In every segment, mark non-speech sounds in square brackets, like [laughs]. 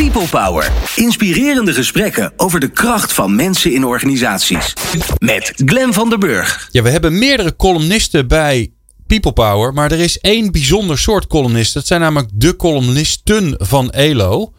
People Power. Inspirerende gesprekken over de kracht van mensen in organisaties. Met Glen van der Burg. Ja, we hebben meerdere columnisten bij People Power. Maar er is één bijzonder soort columnist. Dat zijn namelijk de columnisten van ELO.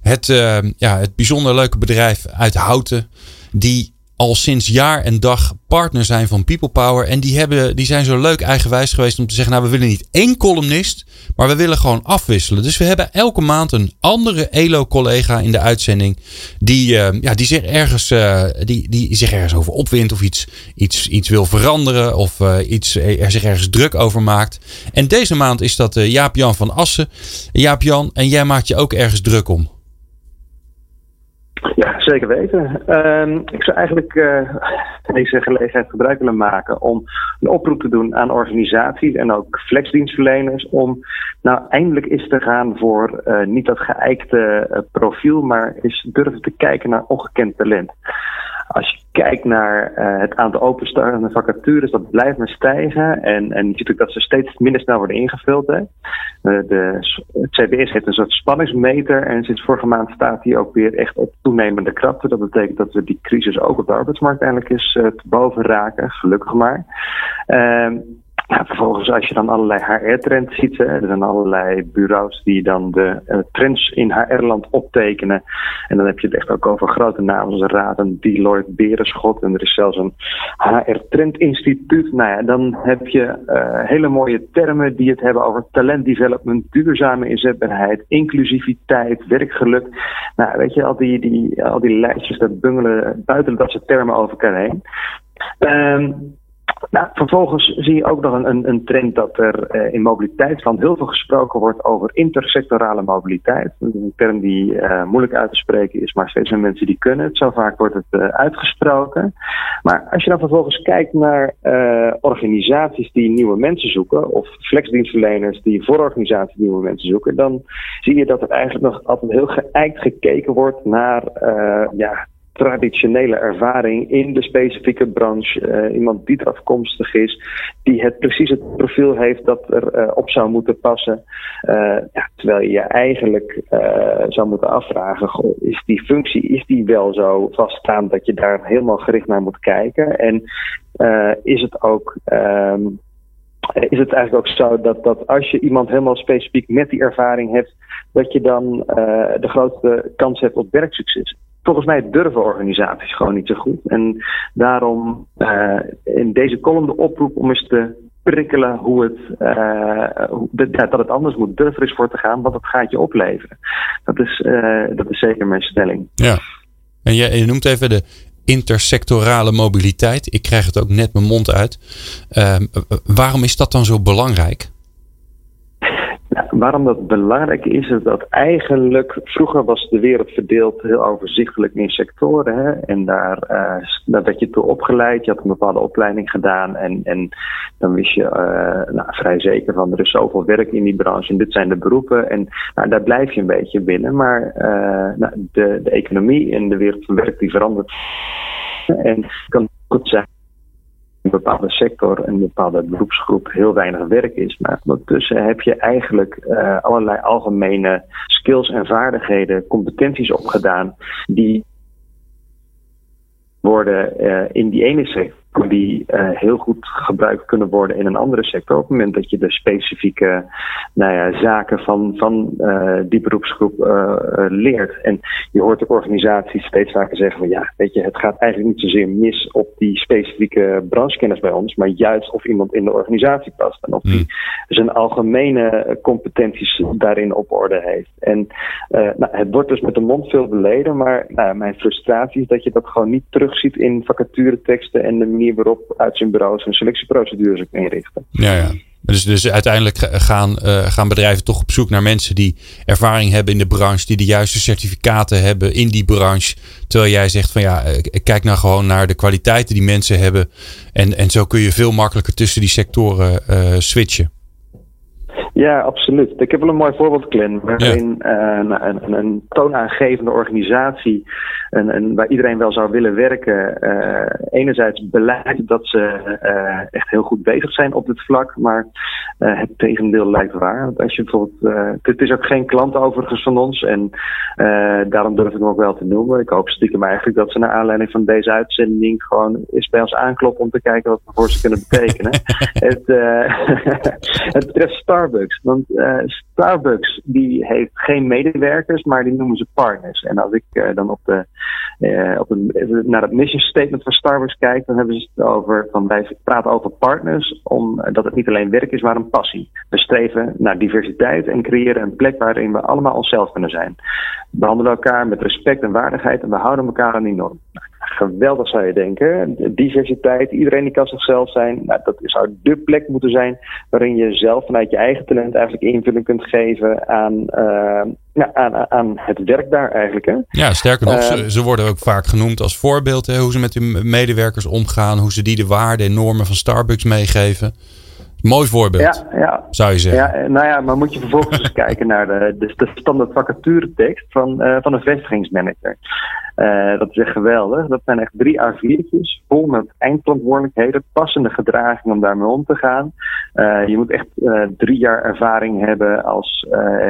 Het, uh, ja, het bijzonder leuke bedrijf uit Houten. Die al sinds jaar en dag partner zijn van People Power. En die, hebben, die zijn zo leuk eigenwijs geweest om te zeggen: Nou, we willen niet één columnist, maar we willen gewoon afwisselen. Dus we hebben elke maand een andere ELO-collega in de uitzending. Die, uh, ja, die, zich ergens, uh, die, die zich ergens over opwindt of iets, iets, iets wil veranderen. Of uh, iets, er zich ergens druk over maakt. En deze maand is dat Jaap-Jan van Assen. Jaap-Jan, en jij maakt je ook ergens druk om. Ja, zeker weten. Uh, ik zou eigenlijk uh, deze gelegenheid gebruik willen maken om een oproep te doen aan organisaties en ook flexdienstverleners om nou eindelijk eens te gaan voor uh, niet dat geëikte uh, profiel, maar eens durven te kijken naar ongekend talent. Als je kijkt naar uh, het aantal openstaande vacatures, dat blijft maar stijgen. En, en je ziet ook dat ze steeds minder snel worden ingevuld. Hè. Uh, de, het CBS heeft een soort spanningsmeter. En sinds vorige maand staat die ook weer echt op toenemende krachten. Dat betekent dat we die crisis ook op de arbeidsmarkt eindelijk eens uh, te boven raken. Gelukkig maar. Vervolgens, als je dan allerlei HR-trends ziet, hè, er zijn allerlei bureaus die dan de uh, trends in HR-land optekenen. En dan heb je het echt ook over grote namen zoals Raden, Deloitte, Berenschot. En er is zelfs een HR-trend-instituut. Nou ja, dan heb je uh, hele mooie termen die het hebben over talentdevelopment, duurzame inzetbaarheid, inclusiviteit, werkgeluk. Nou, weet je, al die, die, al die lijstjes, dat bungelen buiten dat soort termen over elkaar heen. Um, nou, vervolgens zie je ook nog een, een, een trend dat er uh, in mobiliteit van heel veel gesproken wordt over intersectorale mobiliteit. Een term die uh, moeilijk uit te spreken is, maar steeds meer mensen die kunnen het. Zo vaak wordt het uh, uitgesproken. Maar als je dan vervolgens kijkt naar organisaties die nieuwe mensen zoeken, of flexdienstverleners die voor organisaties nieuwe mensen zoeken, dan zie je dat er eigenlijk nog altijd heel geëikt gekeken wordt naar ja, traditionele ervaring in de specifieke branche. Uh, iemand die er afkomstig is, die het precies het profiel heeft dat er uh, op zou moeten passen. Uh, ja, terwijl je je eigenlijk zou moeten afvragen: is die functie is die wel zo vaststaand dat je daar helemaal gericht naar moet kijken? En is het ook. Um, is het eigenlijk ook zo dat, dat als je iemand helemaal specifiek met die ervaring hebt, dat je dan de grootste kans hebt op werksucces? Volgens mij durven organisaties gewoon niet zo goed. En daarom uh, in deze column de oproep om eens te prikkelen hoe het, uh, dat het anders moet. Durf eens voor te gaan, want het gaat je opleveren. Dat is, uh, dat is zeker mijn stelling. Ja, en je, je noemt even de intersectorale mobiliteit. Ik krijg het ook net mijn mond uit. Uh, waarom is dat dan zo belangrijk? Waarom dat belangrijk is, is dat eigenlijk vroeger was de wereld verdeeld heel overzichtelijk in sectoren. Hè? En daar, uh, werd je toe opgeleid, je had een bepaalde opleiding gedaan en, en dan wist je uh, nou, vrij zeker van er is zoveel werk in die branche en dit zijn de beroepen. En nou, daar blijf je een beetje binnen. Maar uh, nou, de, de economie en de wereld van werk die verandert. En het kan goed zijn een bepaalde sector, een bepaalde beroepsgroep heel weinig werk is. Maar ondertussen heb je eigenlijk uh, allerlei algemene skills en vaardigheden, competenties opgedaan die worden uh, in die ene sector die uh, heel goed gebruikt kunnen worden in een andere sector. Op het moment dat je de specifieke nou ja, zaken van, van uh, die beroepsgroep uh, leert. En je hoort ook organisaties steeds vaker zeggen van ja, weet je, het gaat eigenlijk niet zozeer mis op die specifieke branchekennis bij ons, maar juist of iemand in de organisatie past en of die zijn algemene competenties daarin op orde heeft. En nou, het wordt dus met de mond veel beleden, maar nou, mijn frustratie is dat je dat gewoon niet terugziet in vacatureteksten en de manier waarop uitzendbureaus en selectieprocedures ook inrichten. Ja, ja. Dus, dus uiteindelijk gaan, uh, gaan bedrijven toch op zoek naar mensen die ervaring hebben in de branche, die de juiste certificaten hebben in die branche. Terwijl jij zegt van ja, kijk nou gewoon naar de kwaliteiten die mensen hebben. En, en zo kun je veel makkelijker tussen die sectoren uh, switchen. Ja, absoluut. Ik heb wel een mooi voorbeeld, Glenn, waarin ja. uh, een, toonaangevende organisatie en, en waar iedereen wel zou willen werken. enerzijds beleid dat ze echt heel goed bezig zijn op dit vlak, maar het tegendeel lijkt waar. Want als je bijvoorbeeld, het is ook geen klant overigens van ons en daarom durf ik hem ook wel te noemen. Ik hoop stiekem eigenlijk dat ze naar aanleiding van deze uitzending gewoon eens bij ons aankloppen om te kijken wat we voor ze kunnen betekenen. [laughs] het, [laughs] het betreft Starbucks. Want Starbucks die heeft geen medewerkers, maar die noemen ze partners. En als ik uh, dan op de, uh, op een, naar het mission statement van Starbucks kijk, dan hebben ze het over van wij praten over partners, omdat het niet alleen werk is, maar een passie. We streven naar diversiteit en creëren een plek waarin we allemaal onszelf kunnen zijn. We behandelen elkaar met respect en waardigheid en we houden elkaar aan die norm geweldig zou je denken. diversiteit, iedereen die kan zichzelf zijn. Nou, dat zou de plek moeten zijn waarin je zelf vanuit je eigen talent eigenlijk invulling kunt geven aan, uh, ja, aan, aan het werk daar eigenlijk. Hè? Ja, sterker nog, ze, ehm, ze, worden ook vaak genoemd als voorbeeld. Hè, hoe ze met hun medewerkers omgaan, hoe ze die de waarden en normen van Starbucks meegeven. Mooi voorbeeld, ja, ja. zou je zeggen. Ja, nou ja, maar moet je vervolgens [laughs] eens kijken naar de, de, de standaard vacaturetekst van, uh, van een vestigingsmanager. Uh, dat is echt geweldig. Dat zijn echt drie A4'tjes vol met eindverantwoordelijkheden, passende gedraging om daarmee om te gaan. Uh, je moet echt uh, drie jaar ervaring hebben als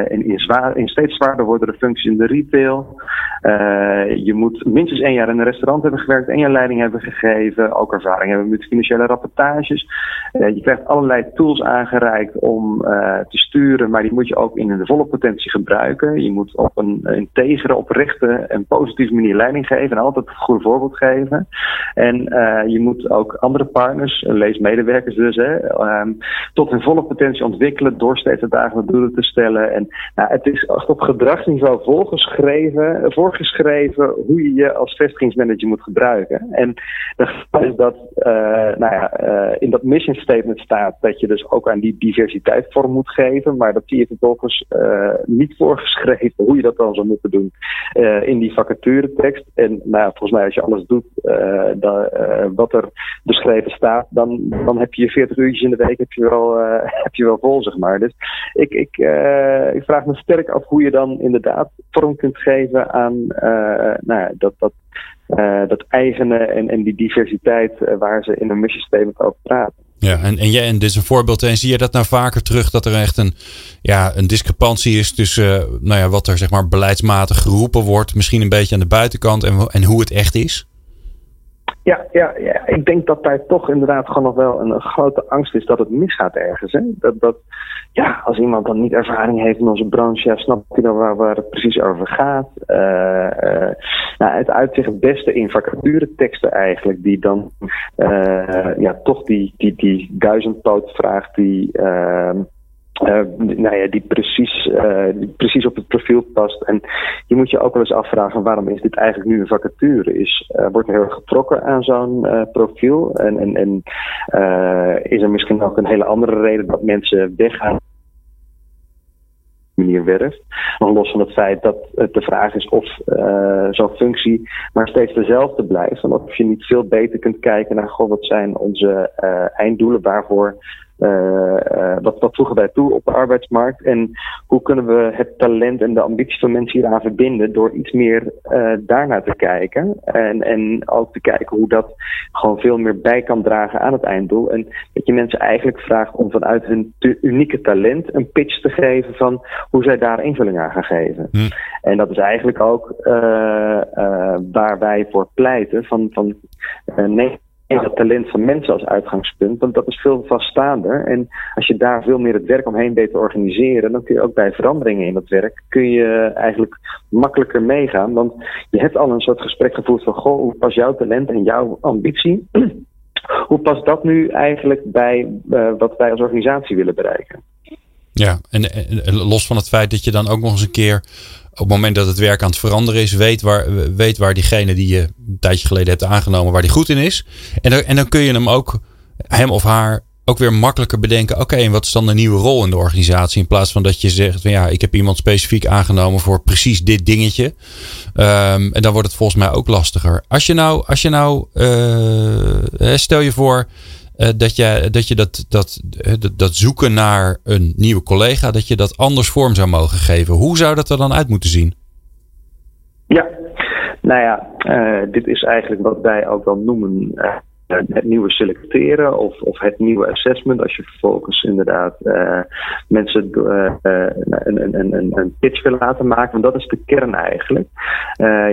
in, in, in steeds zwaarder wordende functies in de retail. je moet minstens één jaar in een restaurant hebben gewerkt, één jaar leiding hebben gegeven, ook ervaring hebben met financiële rapportages. je krijgt allerlei tools aangereikt om te sturen, maar die moet je ook in de volle potentie gebruiken. Je moet op een integere, oprechte en positieve manier leiding geven en altijd het goede voorbeeld geven. En uh, je moet ook andere partners, lees medewerkers dus, hè, um, tot hun volle potentie ontwikkelen door steeds uitdagende doelen te stellen. En nou, het is echt op gedragsniveau voorgeschreven, voorgeschreven hoe je je als vestigingsmanager moet gebruiken. En de is dat uh, nou ja, uh, in dat mission statement staat dat je dus ook aan die diversiteit vorm moet geven, maar dat zie je vervolgens niet voorgeschreven hoe je dat dan zou moeten doen in die vacature en nou volgens mij, als je alles doet uh, wat er beschreven staat, dan, dan heb je je 40 uurtjes in de week heb je wel, uh, [laughs] heb je wel vol, zeg maar. Dus ik, ik, ik vraag me sterk af hoe je dan inderdaad vorm kunt geven aan nou dat, dat, dat eigene en, en die diversiteit waar ze in een mission statement over praten. Ja, en, en, jij, en dit is een voorbeeld. En zie je dat nou vaker terug dat er echt een, ja, een discrepantie is tussen nou ja, wat er zeg maar beleidsmatig geroepen wordt, misschien een beetje aan de buitenkant en, en hoe het echt is? Ja, ja, ja, ik denk dat daar toch inderdaad gewoon nog wel een, grote angst is dat het misgaat ergens. Hè? Dat, dat, ja, als iemand dan niet ervaring heeft in onze branche, ja, snapt hij dan waar, waar het precies over gaat. Uh, uh, nou, het uitzicht beste in vacatureteksten eigenlijk, die dan uh, ja, toch die, die, die duizendpoot vraagt die uh, nou ja, die, precies, uh, die precies op het profiel past. En je moet je ook wel eens afvragen waarom is dit eigenlijk nu een vacature? Is, uh, wordt er heel erg getrokken aan zo'n profiel? En, en, en is er misschien ook een hele andere reden dat mensen weggaan? manier werft. Los van het feit dat het de vraag is of zo'n functie maar steeds dezelfde blijft. En of je niet veel beter kunt kijken naar wat zijn onze einddoelen, waarvoor uh, wat, wat voegen wij toe op de arbeidsmarkt? En hoe kunnen we het talent en de ambitie van mensen hieraan verbinden door iets meer uh, daarnaar te kijken? En, en ook te kijken hoe dat gewoon veel meer bij kan dragen aan het einddoel. En dat je mensen eigenlijk vraagt om vanuit hun unieke talent een pitch te geven van hoe zij daar invulling aan gaan geven. Hm. En dat is eigenlijk ook waar wij voor pleiten van, van nee in het talent van mensen als uitgangspunt, want dat is veel vaststaander. En als je daar veel meer het werk omheen weet te organiseren, dan kun je ook bij veranderingen in dat werk, kun je eigenlijk makkelijker meegaan. Want je hebt al een soort gesprek gevoerd van, goh, hoe past jouw talent en jouw ambitie? [clears throat] hoe past dat nu eigenlijk bij uh, wat wij als organisatie willen bereiken? Ja, en, los van het feit dat je dan ook nog eens een keer op het moment dat het werk aan het veranderen is, weet waar, weet waar diegene die je een tijdje geleden hebt aangenomen, waar die goed in is. En, dan, en dan kun je hem ook, hem of haar, ook weer makkelijker bedenken. Oké, en wat is dan de nieuwe rol in de organisatie? In plaats van dat je zegt, van, ja, ik heb iemand specifiek aangenomen voor precies dit dingetje. Um, en dan wordt het volgens mij ook lastiger. Als je nou, als je nou uh, stel je voor, uh, dat, je, dat je dat, dat, dat zoeken naar een nieuwe collega, dat je dat anders vorm zou mogen geven. Hoe zou dat er dan uit moeten zien? Ja, Nou ja, dit is eigenlijk wat wij ook wel noemen eh, het nieuwe selecteren of, of het nieuwe assessment. Als je vervolgens inderdaad uh, mensen uh, een, een, een, een pitch wil laten maken. Want dat is de kern eigenlijk.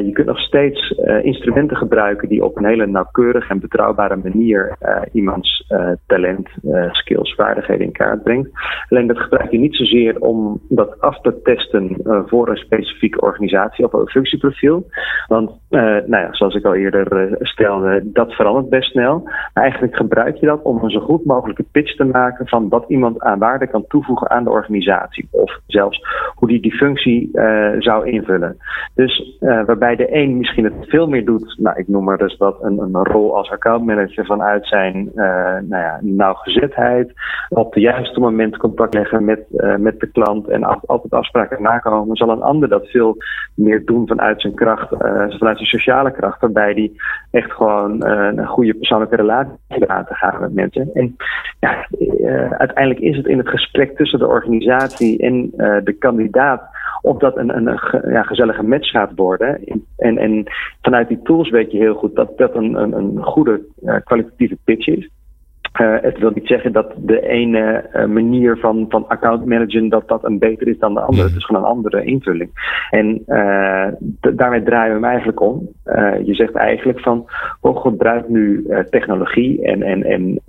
je kunt nog steeds instrumenten gebruiken die op een hele nauwkeurige en betrouwbare manier iemands talent, skills, vaardigheden in kaart brengt. Alleen dat gebruik je niet zozeer om dat af te testen voor een specifieke organisatie of een functieprofiel. Want nou ja, zoals ik al eerder stelde, dat verandert best snel. Maar eigenlijk gebruik je dat om een zo goed mogelijke pitch te maken van wat iemand aan waarde kan toevoegen aan de organisatie. Of zelfs hoe die die functie uh, zou invullen. Dus uh, waarbij de een misschien het veel meer doet, nou ik noem maar dus wat, een, een rol als accountmanager vanuit zijn uh, nou ja, nauwgezetheid. Op de juiste moment contact leggen met, met de klant en altijd afspraken nakomen. Zal een ander dat veel meer doen vanuit zijn kracht, vanuit zijn sociale kracht. Waarbij die echt gewoon een goede persoonlijke persoonlijke relatie aan te gaan met mensen. En ja, uh, uiteindelijk is het in het gesprek tussen de organisatie en uh, de kandidaat of dat een, een, ja, gezellige match gaat worden. En, en vanuit die tools weet je heel goed dat dat een, een, een goede uh, kwalitatieve pitch is. Uh, het wil niet zeggen dat de ene uh, manier van, van account managen dat dat een beter is dan de andere. Het is gewoon een andere invulling. En uh, daarmee draaien we hem eigenlijk om. je zegt eigenlijk van, oh, gebruik nu technologie en, en, en,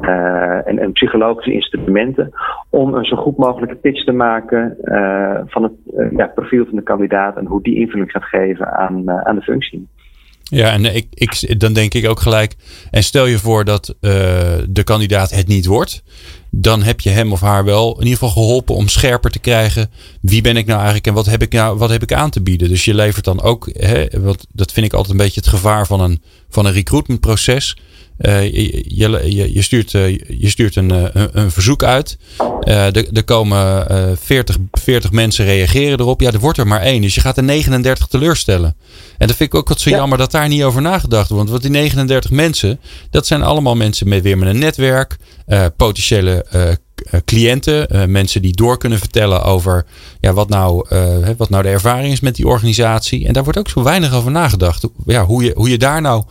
en, en, psychologische instrumenten om een zo goed mogelijke pitch te maken van het ja, profiel van de kandidaat en hoe die invulling gaat geven aan, aan de functie. Ja, en ik, ik, dan denk ik ook gelijk. En stel je voor dat uh, de kandidaat het niet wordt. Dan heb je hem of haar wel in ieder geval geholpen om scherper te krijgen. Wie ben ik nou eigenlijk en wat heb ik, nou, wat heb ik aan te bieden? Dus je levert dan ook. Hè, wat, dat vind ik altijd een beetje het gevaar van een, van een recruitmentproces. Uh, je, je, je, stuurt, uh, je stuurt een, een, een verzoek uit. er, er komen 40, 40 mensen reageren erop. Ja, er wordt er maar één. Dus je gaat er 39 teleurstellen. En dat vind ik ook wat zo jammer dat daar niet over nagedacht wordt. Want die 39 mensen, dat zijn allemaal mensen met weer met een netwerk. potentiële cliënten. mensen die door kunnen vertellen over ja, wat, nou, wat nou de ervaring is met die organisatie. En daar wordt ook zo weinig over nagedacht. Ja, hoe, je, hoe je daar nou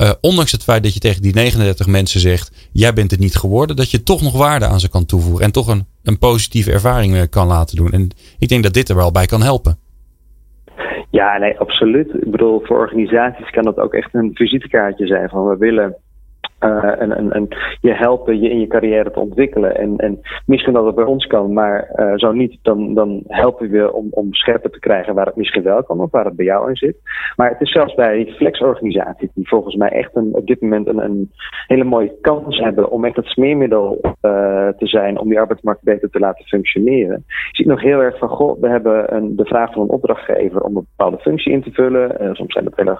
uh, ondanks het feit dat je tegen die 39 mensen zegt: jij bent het niet geworden, dat je toch nog waarde aan ze kan toevoegen en toch een, een positieve ervaring eh, kan laten doen. En ik denk dat dit er wel bij kan helpen. Ja, nee, absoluut. Ik bedoel, voor organisaties kan dat ook echt een visitekaartje zijn van we willen uh, en, en, je helpen je in je carrière te ontwikkelen. En, en misschien dat het bij ons kan, maar uh, zo niet, dan, dan helpen we om, om scherper te krijgen waar het misschien wel kan of waar het bij jou in zit. Maar het is zelfs bij flexorganisaties, die volgens mij echt een, op dit moment een, een hele mooie kans hebben om echt het smeermiddel uh, te zijn om die arbeidsmarkt beter te laten functioneren. Je ziet nog heel erg van, goh, we hebben een, de vraag van een opdrachtgever om een bepaalde functie in te vullen. soms zijn dat hele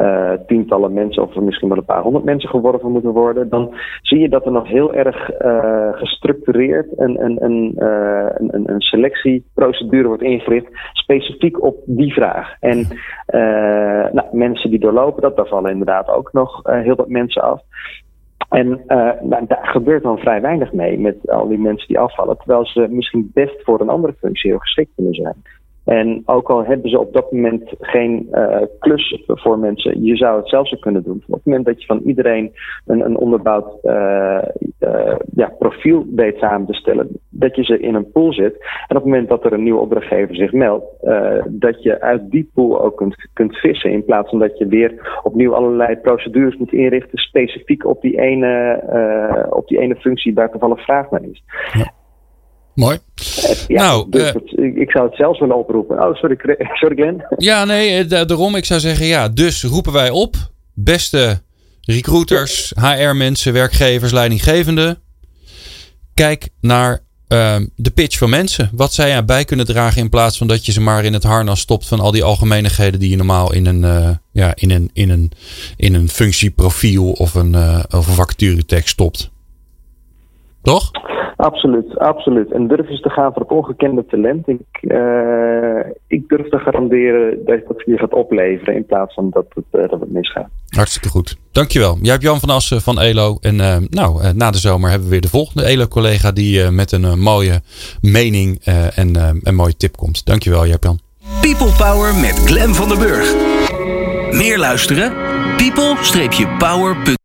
uh, tientallen mensen of misschien wel een paar honderd mensen geworven moeten worden, dan zie je dat er nog heel erg uh, gestructureerd een, een, een, uh, een, een selectieprocedure wordt ingericht, specifiek op die vraag. En nou, mensen die doorlopen dat, daar vallen inderdaad ook nog heel wat mensen af. En nou, daar gebeurt dan vrij weinig mee met al die mensen die afvallen, terwijl ze misschien best voor een andere functie heel geschikt kunnen zijn. En ook al hebben ze op dat moment geen uh, klus voor mensen, je zou het zelfs kunnen doen. Op het moment dat je van iedereen een, een onderbouwd uh, uh, ja, profiel weet samen te stellen, dat je ze in een pool zet. En op het moment dat er een nieuwe opdrachtgever zich meldt, dat je uit die pool ook kunt, kunt vissen. In plaats van dat je weer opnieuw allerlei procedures moet inrichten, specifiek op die ene, op die ene functie waar toevallig vraag naar is. Ja. Mooi. Ja, nou, dus uh, ik zou het zelfs willen oproepen. Oh, sorry, [laughs] sorry Glenn. Ja, nee, eh, daarom. Ik zou zeggen, ja, dus roepen wij op. Beste recruiters, HR-mensen, werkgevers, leidinggevenden. Kijk naar uh, de pitch van mensen. Wat zij erbij kunnen dragen in plaats van dat je ze maar in het harnas stopt van al die algemeenigheden die je normaal in een, uh, ja, in een, in een, in een functieprofiel of een, of een stopt. Toch? Absoluut, absoluut. En durf eens te gaan voor het ongekende talent. Ik, uh, ik durf te garanderen dat het je gaat opleveren in plaats van dat het, uh, dat het misgaat. Hartstikke goed. Dankjewel. Jij hebt Jan van Assen van ELO. En uh, nou, na de zomer hebben we weer de volgende ELO-collega die met een mooie mening en een mooie tip komt. Dankjewel, Jan. People Power met Glen van der Burg. Meer luisteren? people-power.nl